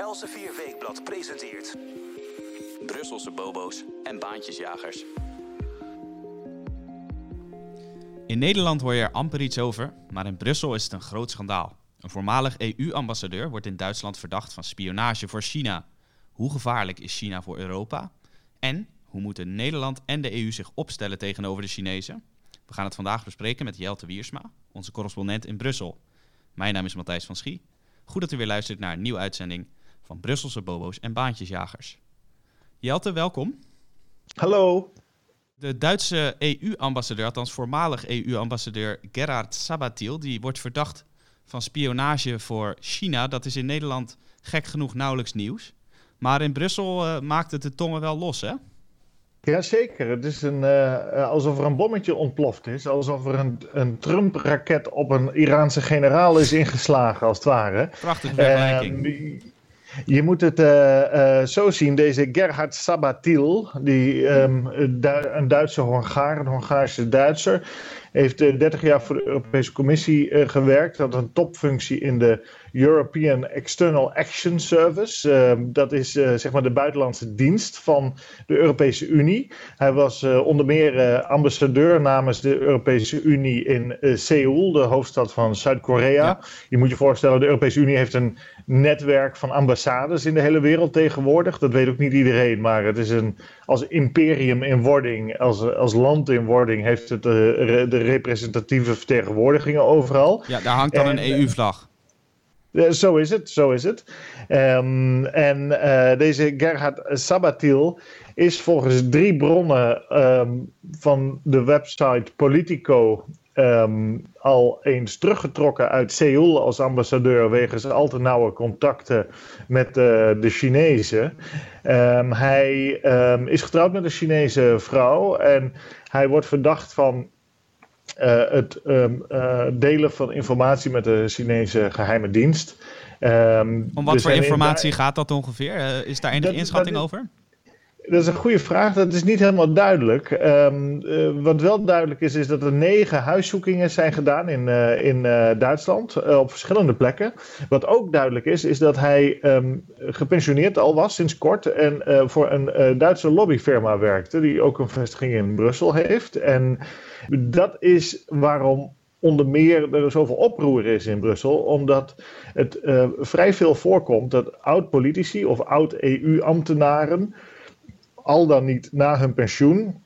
Elsevier Weekblad presenteert... Brusselse bobo's en baantjesjagers. In Nederland hoor je er amper iets over, maar in Brussel is het een groot schandaal. Een voormalig EU-ambassadeur wordt in Duitsland verdacht van spionage voor China. Hoe gevaarlijk is China voor Europa? En hoe moeten Nederland en de EU zich opstellen tegenover de Chinezen? We gaan het vandaag bespreken met Jelte Wiersma, onze correspondent in Brussel. Mijn naam is Matthijs van Schie. Goed dat u weer luistert naar een nieuwe uitzending van Brusselse Bobo's en Baantjesjagers. Jelte, welkom. Hallo. De Duitse EU-ambassadeur, althans voormalig EU-ambassadeur Gerhard Sabatil, die wordt verdacht van spionage voor China. Dat is in Nederland gek genoeg nauwelijks nieuws. Maar in Brussel uh, maakt het de tongen wel los, hè? Jazeker, het is een, uh, alsof er een bommetje ontploft is. Alsof er een, een Trump-raket op een Iraanse generaal is ingeslagen, als het ware. Prachtige vergelijking. Uh, je moet het uh, zo zien, deze Gerhard Sabatil, die, um, een Duitse Hongaar, een Hongaarse Duitser, heeft 30 jaar voor de Europese Commissie gewerkt, had een topfunctie in de European External Action Service. Ehm, dat is zeg maar de buitenlandse dienst van de Europese Unie. Hij was onder meer ambassadeur namens de Europese Unie in Seoul, de hoofdstad van Zuid-Korea. Ja. Je moet je voorstellen, de Europese Unie heeft een netwerk van ambassades in de hele wereld tegenwoordig. Dat weet ook niet iedereen, maar het is een, als imperium in wording, als, als land in wording, heeft het de, de representatieve vertegenwoordigingen overal. Ja, daar hangt dan een EU-vlag. Zo is het, zo is het. Um, en uh, deze Gerhard Sabatil is volgens drie bronnen um, van de website Politico um, al eens teruggetrokken uit Seoul als ambassadeur wegens al te nauwe contacten met uh, de Chinezen. Um, hij um, is getrouwd met een Chinese vrouw en hij wordt verdacht van uh, het uh, delen van informatie met de Chinese geheime dienst. Om wat dus voor informatie gaat dat ongeveer? is daar enige inschatting dat, over? Dat is een goede vraag. Dat is niet helemaal duidelijk. Um, uh, wat wel duidelijk is, is dat er negen huiszoekingen zijn gedaan in, uh, in uh, Duitsland op verschillende plekken. Wat ook duidelijk is, is dat hij um, gepensioneerd al was sinds kort en voor een Duitse lobbyfirma werkte, die ook een vestiging in Brussel heeft. En dat is waarom onder meer er zoveel oproer is in Brussel, omdat het vrij veel voorkomt dat oud-politici of oud-EU-ambtenaren al dan niet na hun pensioen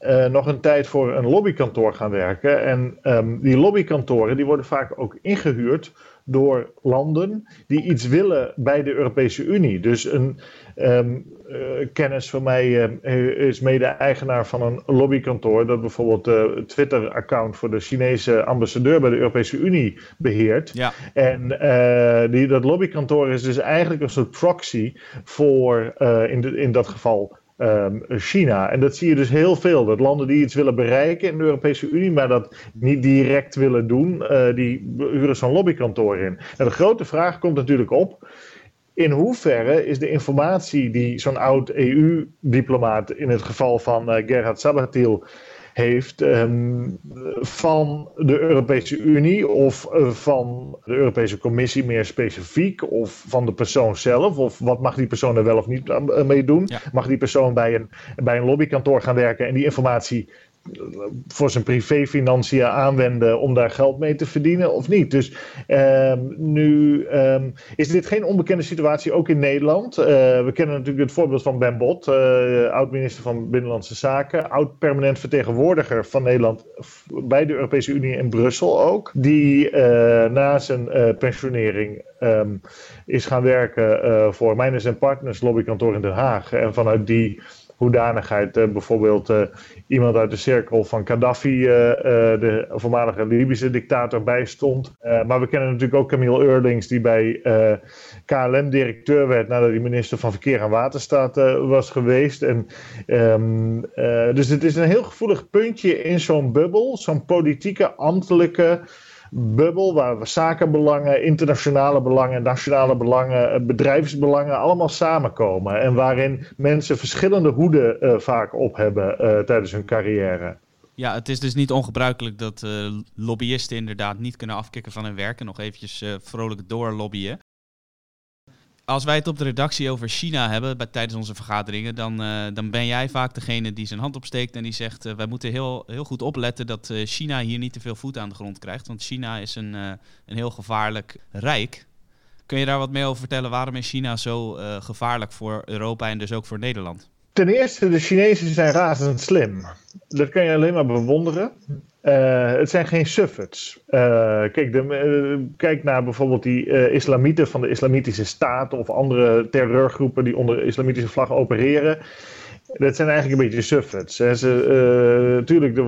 uh, nog een tijd voor een lobbykantoor gaan werken. En um, die lobbykantoren die worden vaak ook ingehuurd door landen die iets willen bij de Europese Unie. Dus een um, uh, kennis van mij uh, is mede-eigenaar van een lobbykantoor dat bijvoorbeeld de Twitter-account voor de Chinese ambassadeur bij de Europese Unie beheert. Ja. En uh, die, dat lobbykantoor is dus eigenlijk een soort proxy voor in, de, in dat geval um, China. En dat zie je dus heel veel. Dat landen die iets willen bereiken in de Europese Unie, maar dat niet direct willen doen, uh, die huren zo'n lobbykantoor in. En de grote vraag komt natuurlijk op. In hoeverre is de informatie die zo'n oud EU-diplomaat, in het geval van uh, Gerhard Sabatil, heeft um, van de Europese Unie of uh, van de Europese Commissie meer specifiek of van de persoon zelf of wat mag die persoon er wel of niet mee doen? Ja. Mag die persoon bij een, bij een lobbykantoor gaan werken en die informatie voor zijn privéfinanciën aanwenden om daar geld mee te verdienen of niet. Dus um, nu um, is dit geen onbekende situatie, ook in Nederland. Uh, we kennen natuurlijk het voorbeeld van Ben Bot, uh, oud-minister van Binnenlandse Zaken, oud-permanent vertegenwoordiger van Nederland bij de Europese Unie in Brussel ook, die uh, na zijn pensionering um, is gaan werken voor Mijners en Partners lobbykantoor in Den Haag. En vanuit die hoedanigheid. Uh, bijvoorbeeld uh, iemand uit de cirkel van Gaddafi, uh, de voormalige Libische dictator, bijstond. maar we kennen natuurlijk ook Camille Eurlings, die bij KLM directeur werd nadat hij minister van Verkeer en Waterstaat was geweest. En, um, dus het is een heel gevoelig puntje in zo'n bubbel, zo'n politieke, ambtelijke bubbel waar we zakenbelangen, internationale belangen, nationale belangen, eh, bedrijfsbelangen allemaal samenkomen. En waarin mensen verschillende hoeden uh, vaak op hebben uh, tijdens hun carrière. Ja, het is dus niet ongebruikelijk dat lobbyisten inderdaad niet kunnen afkicken van hun werk en nog eventjes vrolijk doorlobbyen. Als wij het op de redactie over China hebben bij, tijdens onze vergaderingen, dan, uh, dan ben jij vaak degene die zijn hand opsteekt en die zegt: uh, wij moeten heel, heel goed opletten dat uh, China hier niet te veel voet aan de grond krijgt. Want China is een, een heel gevaarlijk rijk. Kun je daar wat meer over vertellen? Waarom is China zo gevaarlijk voor Europa en dus ook voor Nederland? Ten eerste, de Chinezen zijn razend slim. Dat kan je alleen maar bewonderen. Uh, het zijn geen suffets. Uh, kijk, de, uh, kijk naar bijvoorbeeld die islamieten van de Islamitische Staat of andere terreurgroepen die onder de islamitische vlag opereren. Dat zijn eigenlijk een beetje suffets. Ze, tuurlijk,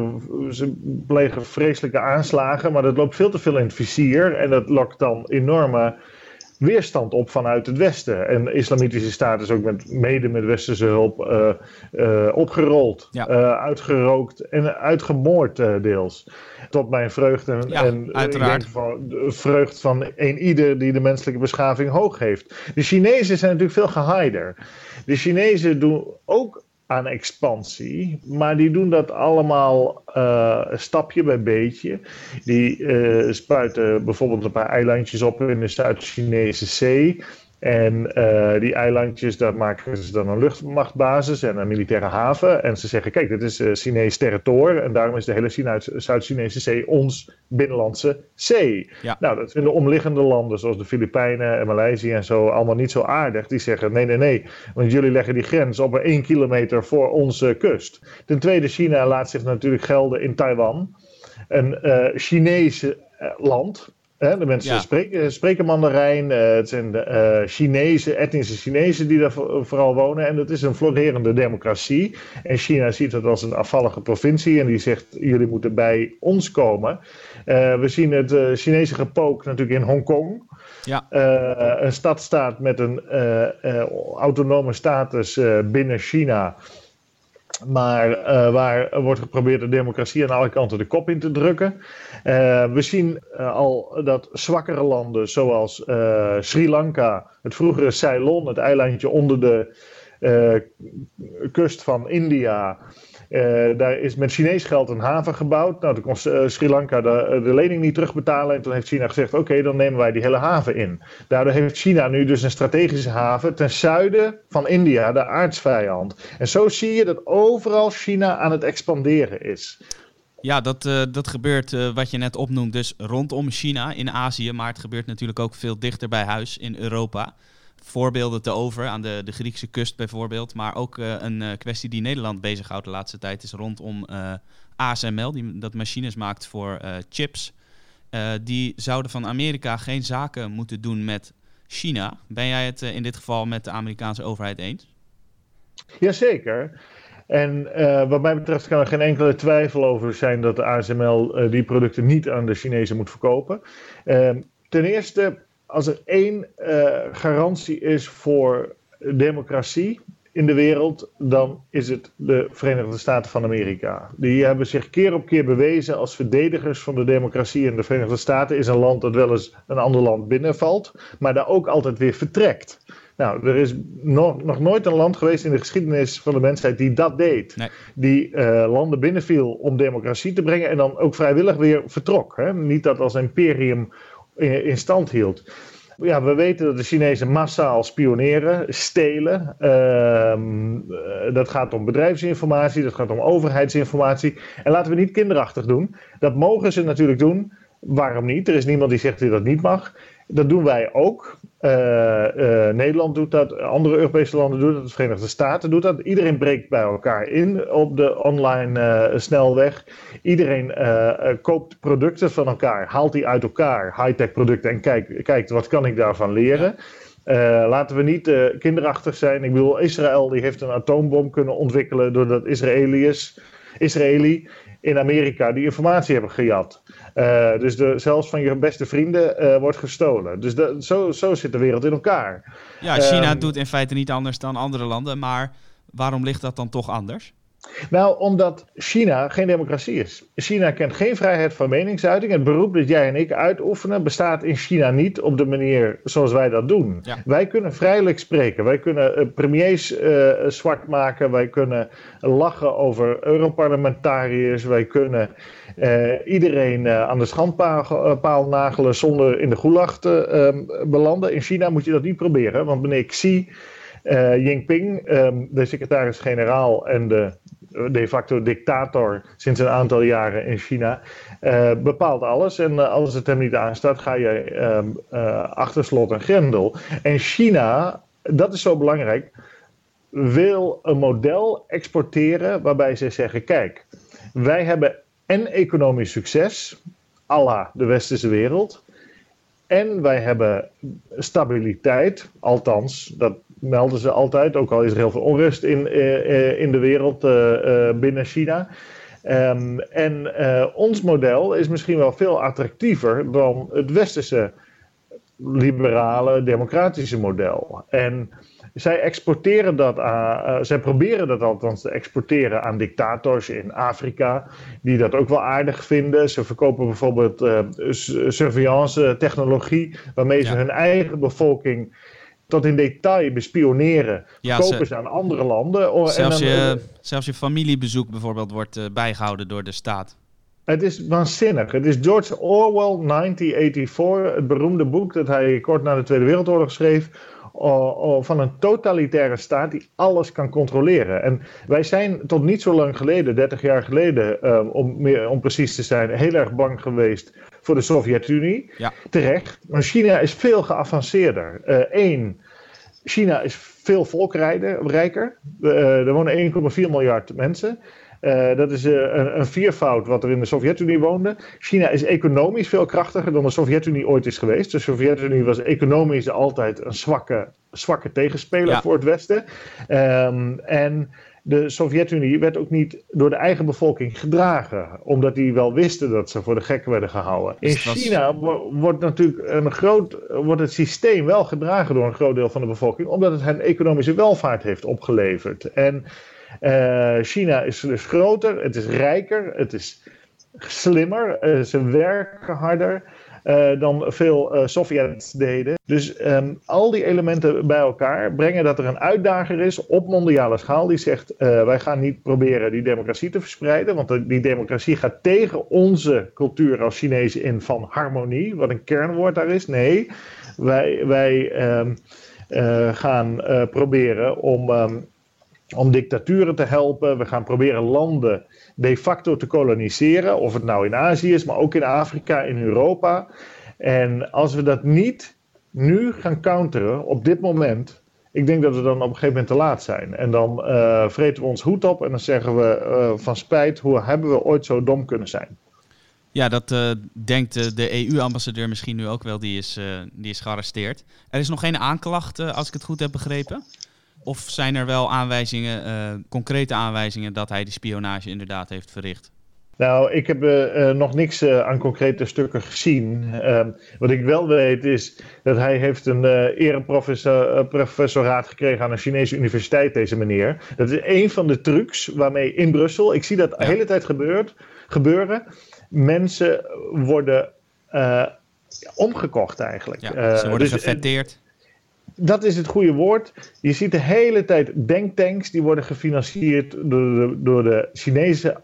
ze plegen vreselijke aanslagen, maar dat loopt veel te veel in het vizier en dat lokt dan enorme weerstand op vanuit het Westen. En de islamitische staat is ook met, mede met westerse hulp uh, uh, opgerold, ja. uh, uitgerookt en uitgemoord deels. Tot mijn vreugd en, ja, en uiteraard. Van, de vreugd van een ieder die de menselijke beschaving hoog heeft. De Chinezen zijn natuurlijk veel geheider. De Chinezen doen ook aan expansie. Maar die doen dat allemaal uh, stapje bij beetje. Die uh, spuiten bijvoorbeeld een paar eilandjes op in de Zuid-Chinese zee. En uh, die eilandjes, daar maken ze dan een luchtmachtbasis en een militaire haven. En ze zeggen, kijk, dit is uh, Chinees territorium. En daarom is de hele Zuid-Chinese zee ons binnenlandse zee. Ja. Nou, dat vinden omliggende landen, zoals de Filipijnen en Maleisië en zo, allemaal niet zo aardig. Die zeggen, nee, nee, nee, want jullie leggen die grens op maar één kilometer voor onze kust. Ten tweede, China laat zich natuurlijk gelden in Taiwan. Een uh, Chinese land, de mensen Ja. spreken, spreken Mandarijn. eh, het zijn de eh, Chinezen, etnische Chinezen die daar vo- vooral wonen. En dat is een florerende democratie. En China ziet het als een afvallige provincie. En die zegt, jullie moeten bij ons komen. Eh, we zien het Chinese gepook natuurlijk in Hongkong. Ja. Een stadstaat met een autonome status binnen China. Maar eh, waar wordt geprobeerd de democratie aan alle kanten de kop in te drukken. Eh, we zien eh, al dat zwakkere landen zoals Sri Lanka, het vroegere Ceylon, het eilandje onder de kust van India. Eh, daar is met Chinees geld een haven gebouwd. Nou, toen kon eh, Sri Lanka de, de lening niet terugbetalen. En toen heeft China gezegd: Oké, dan nemen wij die hele haven in. Daardoor heeft China nu dus een strategische haven ten zuiden van India, de aardsvijand. En zo zie je dat overal China aan het expanderen is. Ja, dat, eh, dat gebeurt eh, wat je net opnoemt, dus rondom China in Azië. Maar het gebeurt natuurlijk ook veel dichter bij huis in Europa. Voorbeelden te over aan de, de Griekse kust bijvoorbeeld. Maar ook eh, een eh, kwestie die Nederland bezighoudt de laatste tijd is rondom eh, ASML, die dat machines maakt voor chips. Die zouden van Amerika geen zaken moeten doen met China. Ben jij het in dit geval met de Amerikaanse overheid eens? Jazeker. En wat mij betreft kan er geen enkele twijfel over zijn dat de ASML die producten niet aan de Chinezen moet verkopen. Ehm, ten eerste, als er één eh, garantie is voor democratie in de wereld, dan is het de Verenigde Staten van Amerika. Die hebben zich keer op keer bewezen als verdedigers van de democratie. En de Verenigde Staten is een land dat wel eens een ander land binnenvalt, maar daar ook altijd weer vertrekt. Nou, er is nog, nog nooit een land geweest in de geschiedenis van de mensheid die dat deed. Nee. Die eh, landen binnenviel om democratie te brengen en dan ook vrijwillig weer vertrok. Hè? Niet dat als imperium in, in stand hield. Ja, we weten dat de Chinezen massaal spioneren, stelen. Ehm, eh, dat gaat om bedrijfsinformatie, dat gaat om overheidsinformatie. En laten we niet kinderachtig doen. Dat mogen ze natuurlijk doen. Waarom niet? Er is niemand die zegt dat dat niet mag. Dat doen wij ook. Eh, eh, Nederland doet dat, andere Europese landen doen dat, de Verenigde Staten doet dat. Iedereen breekt bij elkaar in op de online eh, snelweg. Iedereen koopt producten van elkaar, haalt die uit elkaar, high-tech producten, en kijkt, kijkt wat kan ik daarvan leren. Laten we niet kinderachtig zijn. Ik bedoel, Israël die heeft een atoombom kunnen ontwikkelen doordat Israëliërs, Israëli in Amerika die informatie hebben gejat. Eh, dus de, zelfs van je beste vrienden eh, wordt gestolen. Dus zo, zo zit de wereld in elkaar. Ja, China Ehm, doet in feite niet anders dan andere landen, maar waarom ligt dat dan toch anders? Nou, omdat China geen democratie is. China kent geen vrijheid van meningsuiting. Het beroep dat jij en ik uitoefenen bestaat in China niet op de manier zoals wij dat doen. Ja. Wij kunnen vrijelijk spreken. Wij kunnen eh, premiers eh, zwart maken. Wij kunnen lachen over Europarlementariërs. Wij kunnen eh, iedereen aan de schandpaal paal nagelen zonder in de gulag te ehm, belanden. In China moet je dat niet proberen, want meneer Xi Jinping, ehm, de secretaris-generaal en de de facto dictator sinds een aantal jaren in China, eh, bepaalt alles. En eh, als het hem niet aanstaat, ga je eh, achter slot en grendel. En China, dat is zo belangrijk, wil een model exporteren waarbij ze zeggen: kijk, wij hebben en economisch succes, à la de westerse wereld. En wij hebben stabiliteit, althans, dat melden ze altijd, ook al is er heel veel onrust in, eh, eh, in de wereld eh, binnen China. Ehm, en ons model is misschien wel veel attractiever dan het westerse liberale, democratische model. En zij exporteren dat aan, zij proberen dat althans te exporteren aan dictators in Afrika, die dat ook wel aardig vinden. Ze verkopen bijvoorbeeld surveillance technologie, waarmee ze hun eigen bevolking tot in detail bespioneren. Ja, kopen ze- aan andere landen. Oh, en Zelfs dan, je, eh, zelfs je familiebezoek bijvoorbeeld wordt eh, bijgehouden door de staat. Het is waanzinnig. Het is George Orwell 1984, het beroemde boek dat hij kort na de Tweede Wereldoorlog schreef. van een totalitaire staat die alles kan controleren. En wij zijn tot niet zo lang geleden, 30 jaar geleden, eh, om, meer, om precies te zijn, heel erg bang geweest voor de Sovjet-Unie. Ja. Terecht. Maar China is veel geavanceerder. Eén, China is veel volkrijker. Eh, er wonen 1,4 miljard mensen. Eh, dat is eh, een, een viervoud wat er in de Sovjet-Unie woonde. China is economisch veel krachtiger dan de Sovjet-Unie ooit is geweest. De Sovjet-Unie was economisch altijd een zwakke, zwakke tegenspeler Ja. voor het Westen. Ehm, en de Sovjet-Unie werd ook niet door de eigen bevolking gedragen, omdat die wel wisten dat ze voor de gek werden gehouden. In Dus was- China wo- wordt natuurlijk een groot, wordt het systeem wel gedragen door een groot deel van de bevolking, omdat het hen economische welvaart heeft opgeleverd. En eh, China is dus groter, het is rijker, het is slimmer, eh, ze werken harder. Eh, dan veel eh Sovjets deden. Dus ehm, al die elementen bij elkaar brengen dat er een uitdager is op mondiale schaal die zegt: eh, wij gaan niet proberen die democratie te verspreiden, want die democratie gaat tegen onze cultuur als Chinezen in van harmonie, wat een kernwoord daar is. Nee, wij, wij ehm, eh, gaan proberen om. ehm, om dictaturen te helpen. We gaan proberen landen de facto te koloniseren. Of het nou in Azië is, maar ook in Afrika, in Europa. En als we dat niet nu gaan counteren op dit moment. Ik denk dat we dan op een gegeven moment te laat zijn. En dan eh vreten we ons hoed op en dan zeggen we eh, van spijt, hoe hebben we ooit zo dom kunnen zijn? Ja, dat eh, denkt de EU-ambassadeur misschien nu ook wel. Die is, die is gearresteerd. Er is nog geen aanklacht, als ik het goed heb begrepen. Of zijn er wel aanwijzingen, eh, concrete aanwijzingen dat hij die spionage inderdaad heeft verricht? Nou, ik heb eh, eh, nog niks aan concrete stukken gezien. Ehm, wat ik wel weet is dat hij heeft een ereprofessoraat gekregen aan een Chinese universiteit, deze meneer. Dat is een van de trucs waarmee in Brussel, ik zie dat de hele tijd gebeurt, gebeuren, mensen worden omgekocht eigenlijk. Ja, ze worden dus, gefetteerd. Dat is het goede woord. Je ziet de hele tijd denktanks die worden gefinancierd door de, door de Chinese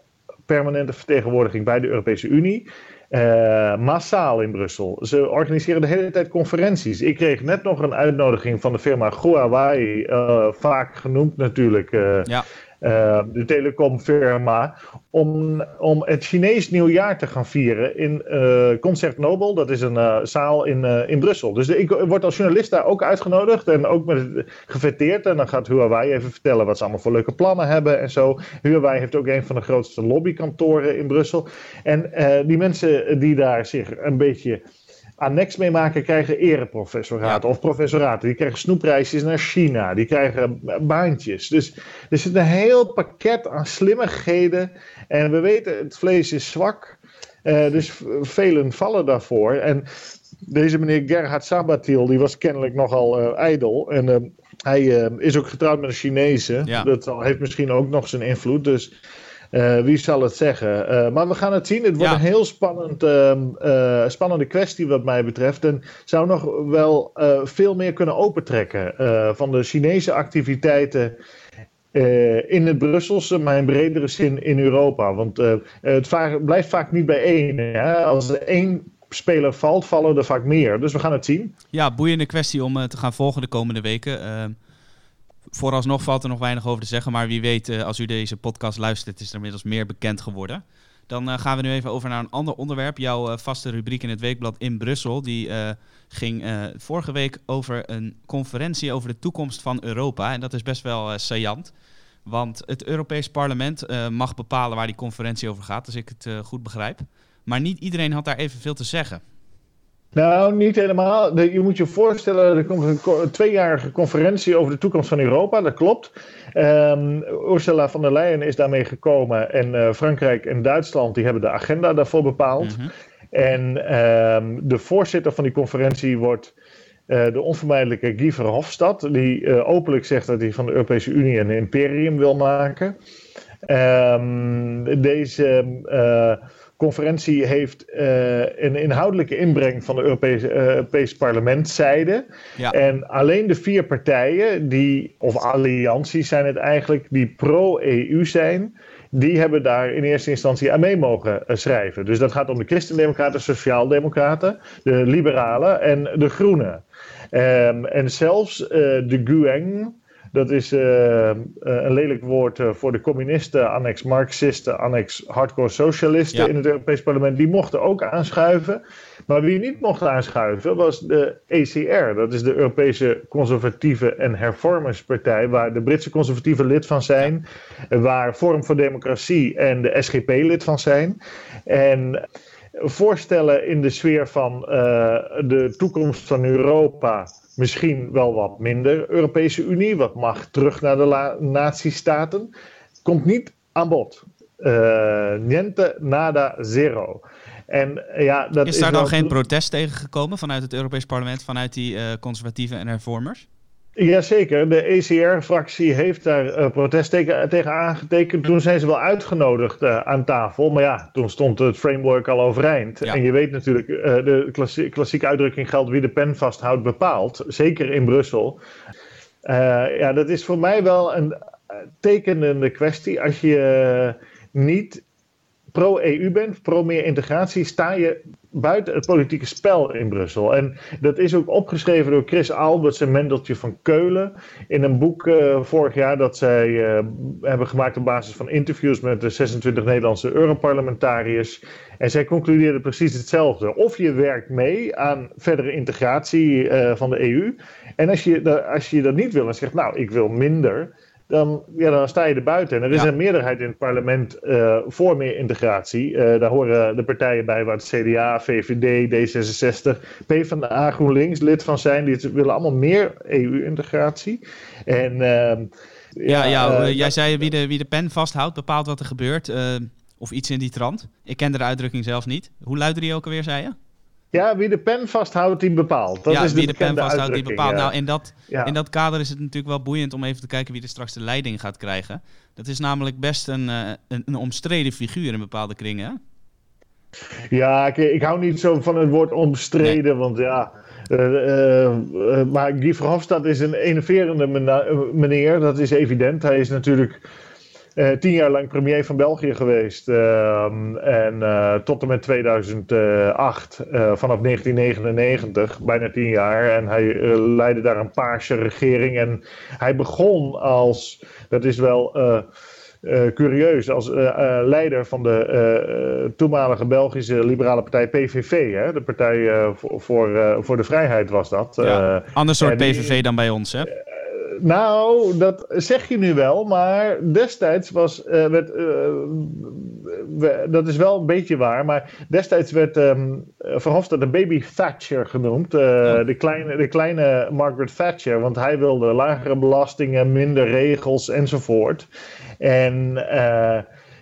permanente vertegenwoordiging bij de Europese Unie. eh, massaal in Brussel. Ze organiseren de hele tijd conferenties. Ik kreeg net nog een uitnodiging van de firma Huawei, eh, vaak genoemd natuurlijk. eh, Ja, eh, de telecomfirma, om, om het Chinees nieuwjaar te gaan vieren in eh, Concert Nobel. Dat is een eh, zaal in, in Brussel. Dus ik word als journalist daar ook uitgenodigd en ook met, gefeteerd. En dan gaat Huawei even vertellen wat ze allemaal voor leuke plannen hebben en zo. Huawei heeft ook een van de grootste lobbykantoren in Brussel. En die mensen die daar zich een beetje annex mee maken, krijgen ereprofessoraten of professoraten. Die krijgen snoepreisjes naar China. Die krijgen baantjes. Dus er zit een heel pakket aan slimmigheden. En we weten, het vlees is zwak. Eh, dus velen vallen daarvoor. En deze meneer Gerhard Sabatil, die was kennelijk nogal eh, ijdel. En eh, Hij is ook getrouwd met een Chinese. Ja. Dat heeft misschien ook nog zijn invloed. Dus eh, wie zal het zeggen? Eh, maar we gaan het zien. Het wordt Ja. een heel spannend, ehm, eh, spannende kwestie wat mij betreft. En zou nog wel veel meer kunnen opentrekken van de Chinese activiteiten. in het Brusselse, maar in bredere zin in Europa. Want het blijft vaak niet bij één. Hè? Als er één speler valt, vallen er vaak meer. Dus we gaan het zien. Ja, boeiende kwestie om te gaan volgen de komende weken. Vooralsnog valt er nog weinig over te zeggen, maar wie weet, eh, als u deze podcast luistert, is er inmiddels meer bekend geworden. Dan eh, gaan we nu even over naar een ander onderwerp. Jouw eh, vaste rubriek in het weekblad in Brussel, die ging vorige week over een conferentie over de toekomst van Europa. En dat is best wel eh saillant. Want het Europees Parlement mag bepalen waar die conferentie over gaat, als ik het goed begrijp. Maar niet iedereen had daar evenveel te zeggen. Nou, niet helemaal. Je moet je voorstellen, er komt een, tweejarige conferentie over de toekomst van Europa, dat klopt. Ehm, Ursula von der Leyen is daarmee gekomen en eh, Frankrijk en Duitsland die hebben de agenda daarvoor bepaald. Mhm. En ehm, de voorzitter van die conferentie wordt eh, de onvermijdelijke Guy Verhofstadt, die eh, openlijk zegt dat hij van de Europese Unie een imperium wil maken. Ehm, deze conferentie heeft eh, een inhoudelijke inbreng van de Europese, eh, Europese parlementszijde. Ja. En alleen de vier partijen, die, of allianties zijn het eigenlijk, die pro-EU zijn, die hebben daar in eerste instantie aan mee mogen eh, schrijven. Dus dat gaat om de Christendemocraten, Sociaaldemocraten, de Liberalen en de Groenen. Ehm, en zelfs de Gueng, dat is eh, eh, een lelijk woord eh, voor de communisten, annex Marxisten, annex hardcore socialisten Ja. in het Europees Parlement, die mochten ook aanschuiven. Maar wie niet mocht aanschuiven was de ECR, dat is de Europese Conservatieve en Hervormerspartij, waar de Britse conservatieven lid van zijn, waar Forum voor Democratie en de SGP lid van zijn. En voorstellen in de sfeer van eh, de toekomst van Europa. Misschien wel wat minder Europese Unie, wat mag terug naar de natiestaten. Komt niet aan bod. Eh, niente, nada, zero. En eh, ja, dat Is is daar dan wel- geen protest tegen gekomen vanuit het Europees Parlement, vanuit die eh, conservatieven en hervormers? Jazeker, de ECR-fractie heeft daar eh, protest tegen, tegen aangetekend. Toen zijn ze wel uitgenodigd eh, aan tafel. Maar ja, toen stond het framework al overeind. Ja. En je weet natuurlijk, eh, de klassie- klassieke uitdrukking geldt wie de pen vasthoudt bepaalt. Zeker in Brussel. Ja, dat is voor mij wel een tekenende kwestie. Als je niet pro-EU bent, pro meer integratie, sta je buiten het politieke spel in Brussel. En dat is ook opgeschreven door Chris Alberts en Mendeltje van Keulen in een boek eh, vorig jaar dat zij eh, hebben gemaakt op basis van interviews met de 26 Nederlandse Europarlementariërs. En zij concludeerden precies hetzelfde. Of je werkt mee aan verdere integratie eh, van de EU. En als je, als je dat niet wil en zegt, nou, ik wil minder dan, ja, dan sta je er buiten. En er is Ja. een meerderheid in het parlement eh, voor meer integratie. Eh, daar horen de partijen bij waar het CDA, VVD, D66, PvdA, GroenLinks lid van zijn. Die willen allemaal meer EU-integratie. En ehm, Ja, ja, eh, jij zei wie de, wie de pen vasthoudt bepaalt wat er gebeurt. of iets in die trant. Ik kende de uitdrukking zelf niet. Hoe luidde die ook alweer, zei je? Ja, wie de pen vasthoudt, die bepaalt. Dat ja, is de wie de pen vasthoudt, die bepaalt. ja. Nou, in dat, Ja. in dat kader is het natuurlijk wel boeiend om even te kijken wie er straks de leiding gaat krijgen. Dat is namelijk best een, eh, een, een omstreden figuur in bepaalde kringen. Ja, ik, ik hou niet zo van het woord omstreden, want ja. eh, eh, maar Guy Verhofstadt is een enerverende meneer, dat is evident. Hij is natuurlijk eh, tien jaar lang premier van België geweest. ehm, en eh, tot en met 2008, eh, vanaf 1999, bijna tien jaar. En hij leidde daar een paarse regering. En hij begon als, dat is wel. curieus, als leider van de toenmalige Belgische liberale partij PVV. Hè? De Partij voor, voor, voor de Vrijheid was dat. Ja. Ander soort die- PVV dan bij ons, hè? Nou, dat zeg je nu wel, maar destijds was, eh, werd, eh, we- dat is wel een beetje waar, maar destijds werd ehm Verhofstadt de baby Thatcher genoemd, eh, de, kleine, de kleine Margaret Thatcher, want hij wilde lagere belastingen, minder regels enzovoort. En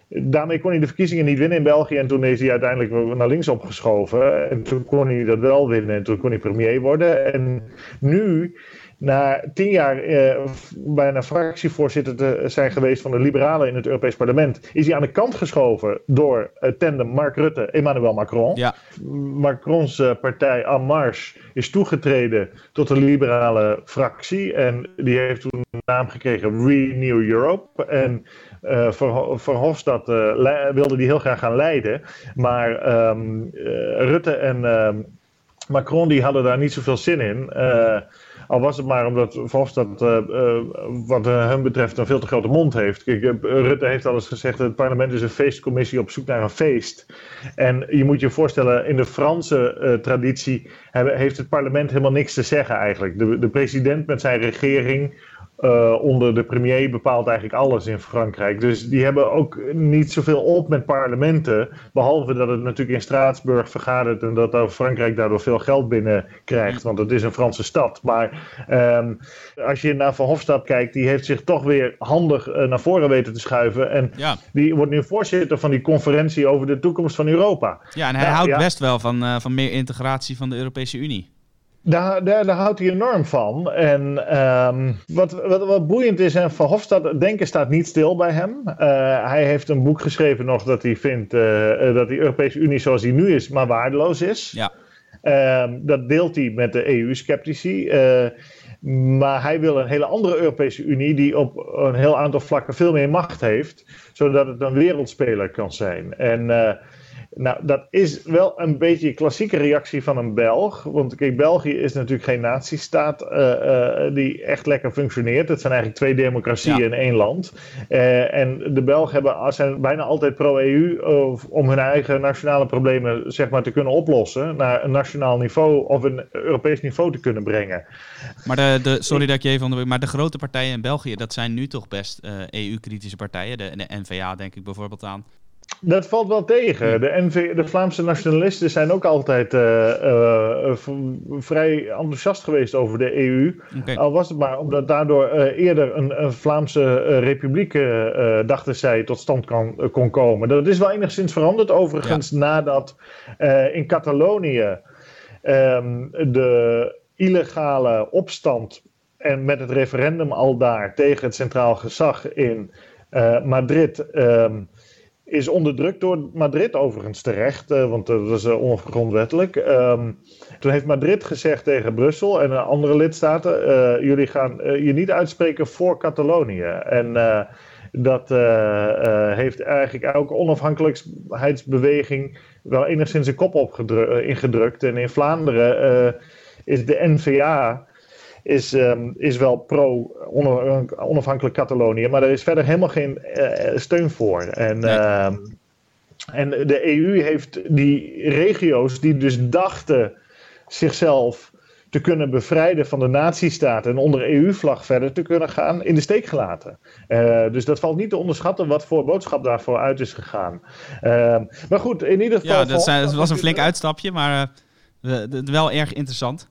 daarmee kon hij de verkiezingen niet winnen in België. En toen is hij uiteindelijk naar links opgeschoven. En toen kon hij dat wel winnen. En toen kon hij premier worden. En nu na tien jaar eh, bijna fractievoorzitter te zijn geweest van de Liberalen in het Europees Parlement, is hij aan de kant geschoven door uh, tandem Mark Rutte, Emmanuel Macron. Ja. Macrons uh, partij En Marche is toegetreden tot de liberale fractie en die heeft toen de naam gekregen Renew Europe. En uh, Verhofstadt wilde die heel graag gaan leiden, maar um, Rutte en ehm, Macron die hadden daar niet zoveel zin in. Al was het maar omdat Verhofstadt, uh, wat hem betreft, een veel te grote mond heeft. Kijk, Rutte heeft al eens gezegd: het parlement is een feestcommissie op zoek naar een feest. En je moet je voorstellen, in de Franse traditie heeft het parlement helemaal niks te zeggen eigenlijk. De, de president met zijn regering uh, onder de premier bepaalt eigenlijk alles in Frankrijk. Dus die hebben ook niet zoveel op met parlementen. Behalve dat het natuurlijk in Straatsburg vergadert en dat Frankrijk daardoor veel geld binnenkrijgt. Want het is een Franse stad. Maar um, als je naar Van Hofstad kijkt, die heeft zich toch weer handig uh, naar voren weten te schuiven. En ja. die wordt nu voorzitter van die conferentie over de toekomst van Europa. Ja, en hij Nou, houdt ja. best wel van, uh, van meer integratie van de Europese Unie. Daar, daar, daar, houdt hij enorm van. En um, wat, wat, wat, boeiend is, en Van Hofstad, denken staat niet stil bij hem. Uh, hij heeft een boek geschreven nog dat hij vindt uh, dat de Europese Unie zoals die nu is, maar waardeloos is. Ja. Uh, dat deelt hij met de EU-sceptici. Uh, maar hij wil een hele andere Europese Unie die op een heel aantal vlakken veel meer macht heeft, zodat het een wereldspeler kan zijn. En nou, dat is wel een beetje een klassieke reactie van een Belg. Want kijk, België is natuurlijk geen natiestaat uh, uh, die echt lekker functioneert. Het zijn eigenlijk twee democratieën ja. in één land. Uh, en de Belgen hebben, zijn bijna altijd pro-EU om hun eigen nationale problemen zeg maar, te kunnen oplossen. Naar een nationaal niveau of een Europees niveau te kunnen brengen. Maar de, de, sorry dat ik je even onderbreek. Maar de grote partijen in België, dat zijn nu toch best EU-kritische partijen. De, de NVA denk ik bijvoorbeeld aan. Dat valt wel tegen. De, NV, de Vlaamse nationalisten zijn ook altijd uh, uh, vrij enthousiast geweest over de EU. Okay. Al was het maar omdat daardoor uh, eerder een, een Vlaamse republiek, dachten zij, tot stand kan, kon komen. Dat is wel enigszins veranderd overigens ja. nadat in Catalonië um, de illegale opstand en met het referendum al daar tegen het centraal gezag in Madrid. Um, is onderdrukt door Madrid overigens terecht, uh, want dat is uh, ongrondwettelijk. Um, toen heeft Madrid gezegd tegen Brussel en andere lidstaten: uh, jullie gaan je niet uitspreken voor Catalonië. En dat heeft eigenlijk elke onafhankelijkheidsbeweging wel enigszins een kop op ingedrukt. En in Vlaanderen is de NVA is, um, is wel pro onafhankelijk Catalonië, maar er is verder helemaal geen uh, steun voor. En, nee. uh, en de EU heeft die regio's die dus dachten zichzelf te kunnen bevrijden van de nazistaat en onder EU-vlag verder te kunnen gaan, in de steek gelaten. Uh, dus dat valt niet te onderschatten wat voor boodschap daarvoor uit is gegaan. Uh, maar goed, in ieder geval... Ja, dat, zijn, dat was een flink uitstapje, maar uh, wel erg interessant.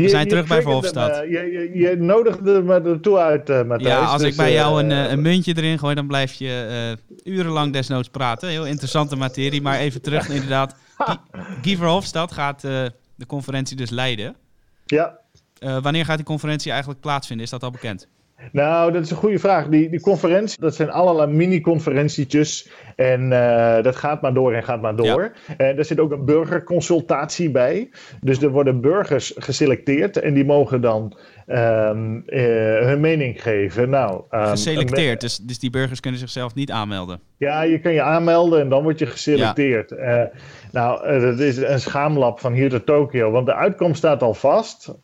We zijn terug bij Verhofstadt. Je, je, je, nodigde me ertoe uit, uh, Matthijs. Ja, als dus, ik bij jou uh, een, een, muntje erin gooi, dan blijf je uh, urenlang desnoods praten. Heel interessante materie, maar even terug inderdaad. Guy Verhofstadt gaat de conferentie dus leiden. Ja. wanneer gaat die conferentie eigenlijk plaatsvinden? Is dat al bekend? Nou, dat is een goede vraag. Die, die conferentie, dat zijn allerlei mini-conferentietjes. En uh, dat gaat maar door en gaat maar door. Ja. En er zit ook een burgerconsultatie bij. Dus er worden burgers geselecteerd en die mogen dan um, uh, hun mening geven. Nou, um, geselecteerd, dus, dus die burgers kunnen zichzelf niet aanmelden? Ja, je kan je aanmelden en dan word je geselecteerd. Ja. Uh, nou, dat is een schaamlab van hier tot Tokio, want de uitkomst staat al vast.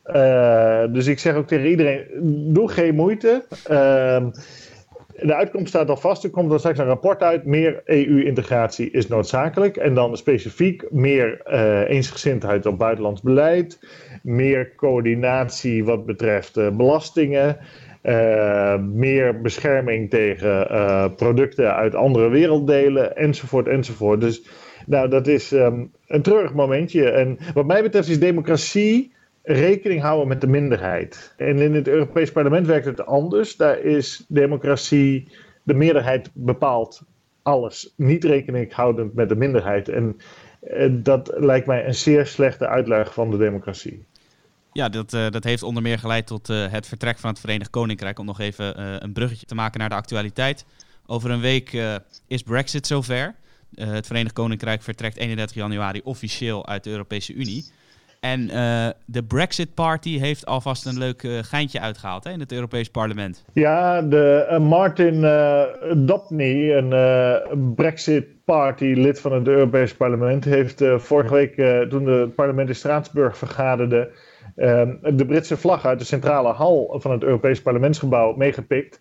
Dus ik zeg ook tegen iedereen, doe geen moeite. De uitkomst staat al vast. Er komt dan straks een rapport uit. Meer EU-integratie is noodzakelijk. En dan specifiek meer uh, eensgezindheid op buitenlands beleid. Meer coördinatie wat betreft uh, belastingen. Uh, meer bescherming tegen producten uit andere werelddelen, enzovoort, enzovoort. Dus nou, dat is um, een treurig momentje. En wat mij betreft is democratie rekening houden met de minderheid. En in het Europees Parlement werkt het anders. Daar is democratie, de meerderheid bepaalt alles. Niet rekening houdend met de minderheid. En eh, dat lijkt mij een zeer slechte uitleg van de democratie. Ja, dat, uh, dat heeft onder meer geleid tot uh, het vertrek van het Verenigd Koninkrijk. Om nog even een bruggetje te maken naar de actualiteit. Over een week is Brexit zover. het Verenigd Koninkrijk vertrekt 31 januari officieel uit de Europese Unie. En de Brexit Party heeft alvast een leuk geintje uitgehaald hè, in het Europees Parlement. Ja, de Martin Dobney, een Brexit Party, lid van het Europees Parlement, heeft vorige week, toen het parlement in Straatsburg vergaderde, de Britse vlag uit de centrale hal van het Europees Parlementsgebouw meegepikt.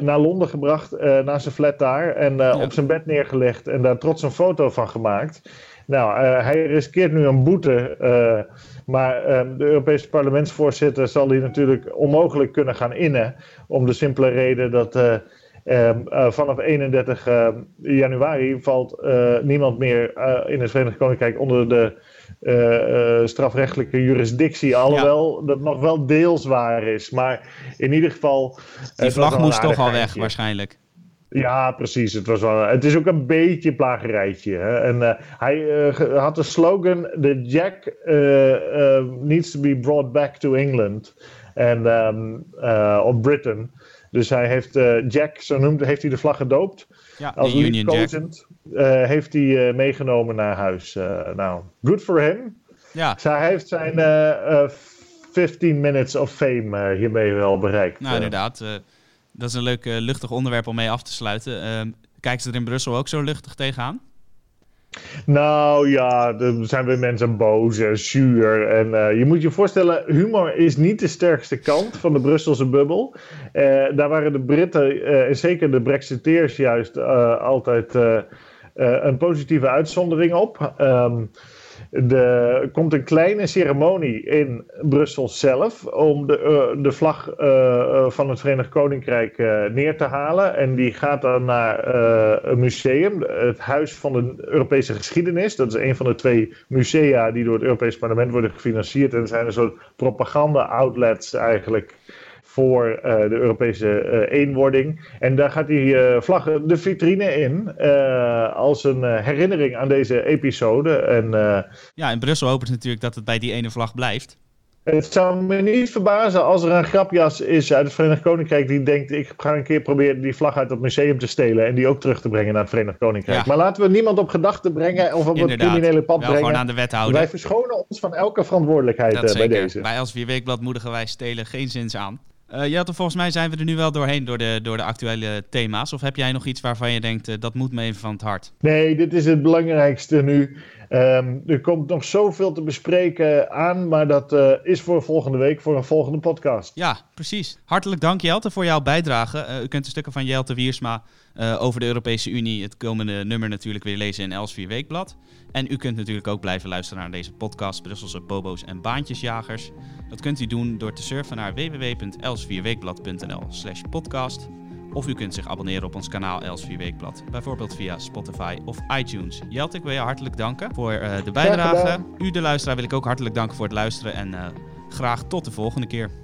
Naar Londen gebracht, naar zijn flat daar. En op zijn bed neergelegd en daar trots een foto van gemaakt. Nou, hij riskeert nu een boete. maar ehm, de Europese parlementsvoorzitter zal die natuurlijk onmogelijk kunnen gaan innen. Om de simpele reden dat. Um, uh, vanaf 31 uh, januari valt uh, niemand meer in het Verenigd Koninkrijk onder de strafrechtelijke jurisdictie. Alhoewel ja. dat nog wel deels waar is. Maar in ieder geval. Die vlag moest toch al weg, waarschijnlijk. Ja, precies. Het, was wel, het is ook een beetje plagerijtje. Hè? En uh, hij had de slogan: The Jack needs to be brought back to England. En um, of Britain. Dus hij heeft Jack, zo noemde, heeft hij de vlag gedoopt. Ja, als de Union Jack. Heeft hij meegenomen naar huis. Nou, good for him. Ja. Zij heeft zijn 15 minutes of fame hiermee wel bereikt. Nou, inderdaad. Dat is een leuk luchtig onderwerp om mee af te sluiten. Ehm, kijken ze er in Brussel ook zo luchtig tegenaan? Nou ja, er zijn weer mensen boos en zuur. En uh, je moet je voorstellen, humor is niet de sterkste kant van de Brusselse bubbel. Uh, daar waren de Britten, en zeker de Brexiteers, juist altijd een positieve uitzondering op. Um, er komt een kleine ceremonie in Brussel zelf om de, uh, de vlag uh, van het Verenigd Koninkrijk neer te halen. En die gaat dan naar een museum, het Huis van de Europese Geschiedenis. Dat is een van de twee musea die door het Europees Parlement worden gefinancierd. En zijn een soort propaganda-outlets eigenlijk voor uh, de Europese uh, eenwording. En daar gaat die uh, vlag de vitrine in als een herinnering aan deze episode. En, ja, in Brussel hopen ze natuurlijk dat het bij die ene vlag blijft. Het zou me niet verbazen als er een grapjas is uit het Verenigd Koninkrijk die denkt: ik ga een keer proberen die vlag uit het museum te stelen en die ook terug te brengen naar het Verenigd Koninkrijk. Ja. Maar laten we niemand op gedachten brengen of op het criminele pad Wel brengen. gewoon aan de wethouder. Wij verschonen ons van elke verantwoordelijkheid dat bij deze. Wij als Weekblad moedigen wij stelen geen zins aan. Uh, Jelte, volgens mij zijn we er nu wel doorheen door de, door de actuele thema's. Of heb jij nog iets waarvan je denkt, uh, dat moet me even van het hart? Nee, dit is het belangrijkste nu. Um, er komt nog zoveel te bespreken aan, maar dat uh, is voor volgende week, voor een volgende podcast. Ja, precies. Hartelijk dank Jelte voor jouw bijdrage. u kunt de stukken van Jelte Wiersma over de Europese Unie, het komende nummer natuurlijk weer lezen in Elsevier Weekblad. En u kunt natuurlijk ook blijven luisteren naar deze podcast, Brusselse Bobo's en Baantjesjagers. Dat kunt u doen door te surfen naar www.elsvierweekblad.nl slash podcast. Of u kunt zich abonneren op ons kanaal Els 4 Weekblad, bijvoorbeeld via Spotify of iTunes. Jelt, ik wil je hartelijk danken voor uh, de bijdrage. U, de luisteraar, wil ik ook hartelijk danken voor het luisteren en uh, graag tot de volgende keer.